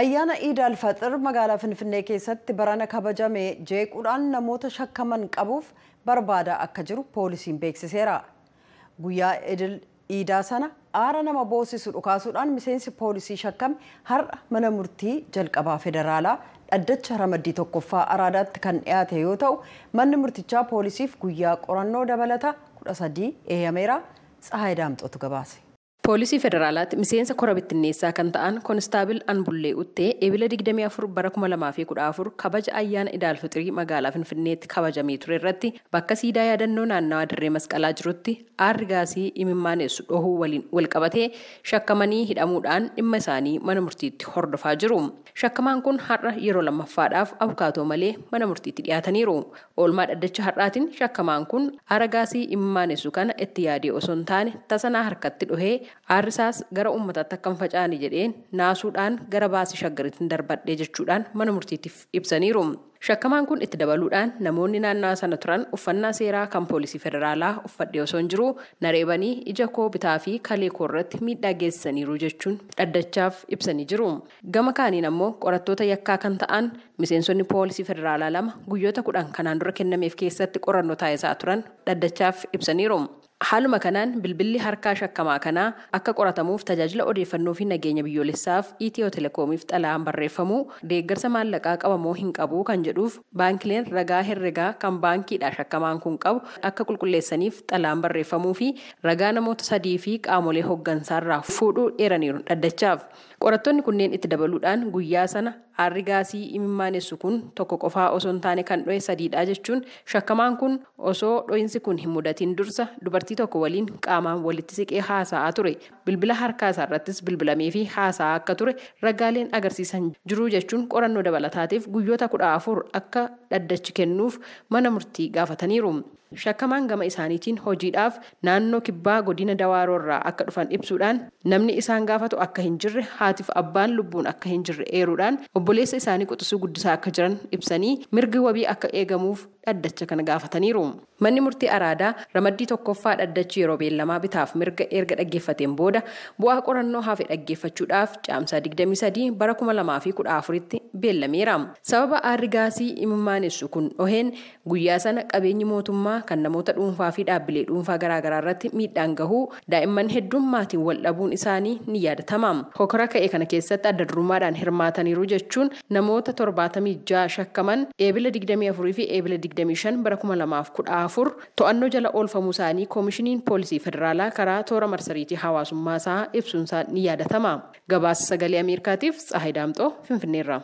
Ayyaana Iid Alfaxir magaalaa Finfinnee keessatti barana kabajame jeequudhaan namoota shakkaman qabuuf barbaadaa akka jiru poolisiin beeksiseera. Guyyaa idil iidaa sana aara nama boosisu dhukaasuudhaan miseensi poolisii shakkame har'a mana murtii jalqabaa federaalaa dhaddacha ramaddii tokkoffaa araadaatti kan dhiyaate yoo ta'u manni murtichaa poolisiif guyyaa qorannoo kudha sadii eeyyameera. Tsahaay Daamxootu gabaase. Poolisii Federaalaatti miseensa kora bittinneessaa kan ta'an Koonistaabil Anbullee Uttee eebila 24 bara 2014 kabaja ayyaana Idaalfixrii magaalaa Finfinneetti kabajamee ture irratti bakka siidaa yaadannoo naannawaa dirree masqalaa jirutti aarri gaasii imimmaanessu dhohuu waliin walqabatee shakkamanii hidhamuudhaan dhimma isaanii mana murtiitti hordofaa jiru. Shakkamaan kun har'a yeroo lammaffaadhaaf abukaatoo malee mana murtiitti dhiyaataniiru. Oolmaa dhaddacha har'aatiin shakkamaan kun aara gaasii imimmaanessu kana itti yaadee osoo hin taane tasanaa harkatti dhohee aarrisaas gara uummataatti akka hin facaane jedheen naasuudhaan gara baasii shaggariitti darbadhee jechuudhaan mana murtiitiif ibsaniiru. Shakkamaan kun itti dabaluudhaan namoonni naannawaa sana turan uffannaa seeraa kan poolisii federaalaa uffadhee osoo hin jiru nareebanii ija koo bitaa fi kalee koo irratti miidhaa geessisaniiru jechuun dhaddachaaf ibsanii jiru. Gama kaaniin ammoo qorattoota yakkaa kan ta'an miseensonni poolisii federaalaa lama guyyoota kudhan kanaan dura kennameef keessatti qorannoo taasisaa turan dhaddachaaf ibsaniiru. Haaluma kanaan bilbilli harkaa shakkamaa kanaa akka qoratamuuf tajaajila odeeffannoo fi nageenya biyyoolessaaf Itiyoo Telekoomiif xalayaan barreeffamuu deeggarsa maallaqaa qabamoo hin qabu kan jedhuuf baankileen ragaa herregaa kan baankiidha shakkamaan kun qabu akka qulqulleessaniif xalayaan barreeffamuu fi ragaa namoota sadii fi qaamolee hooggansaarraa fuudhuu dheeraniiru dhaddachaaf. Qorattoonni kunneen itti dabaluudhaan guyyaa sana aarri gaasii imimmaanessu kun tokko qofaa osoo hin taane kan dhohe sadiidha jechuun shakkamaan kun osoo dhohinsi kun hin mudatin dursa dubartii tokko waliin qaamaan walitti siqee haasa'aa ture bilbila harkaa isaa irrattis bilbilamee fi haasa'aa akka ture ragaaleen agarsiisan jiru jechuun qorannoo dabalataatiif guyyoota kudha afur akka dhaddachi kennuuf mana murtii gaafataniiru. Shakkamaan gama isaaniitiin hojiidhaaf naannoo kibbaa godina dawaaroo irraa akka dhufan ibsuudhaan namni isaan gaafatu akka hin jirre haatiif abbaan lubbuun akka hin jirre eeruudhaan obboleessa isaanii quxisuu guddisaa akka jiran ibsanii mirgi wabii akka eegamuuf dhaddacha kana gaafataniiru. Manni murtii araadaa ramaddii tokkoffaa dhaddachi yeroo beellamaa bitaaf mirga erga dhaggeeffateen booda bu'aa qorannoo hafe dhaggeeffachuudhaaf caamsaa 23 bara 2014tti beellameera. Sababa aarri gaasii imimmaanessu kun dhoheen guyyaa sana qabeenyi mootummaa kan namoota dhuunfaa fi dhaabbilee dhuunfaa garaagaraa irratti miidhaan gahuu daa'imman hedduun wal dhabuun isaanii ni yaadatama. Ka'e kana keessatti adda durummaadhaan hirmaataniiru jechuun namoota 76 shakkaman eebila 24 fi eebila 25 bara 2014 to'annoo jala oolfamuu isaanii koomishiniin poolisii federaalaa karaa toora marsariitii hawaasummaa isaa ibsuunsaa ni yaadatama. Gabaasa sagalee Ameerikaatiif Tsahaay Daamxoo Finfinneerra.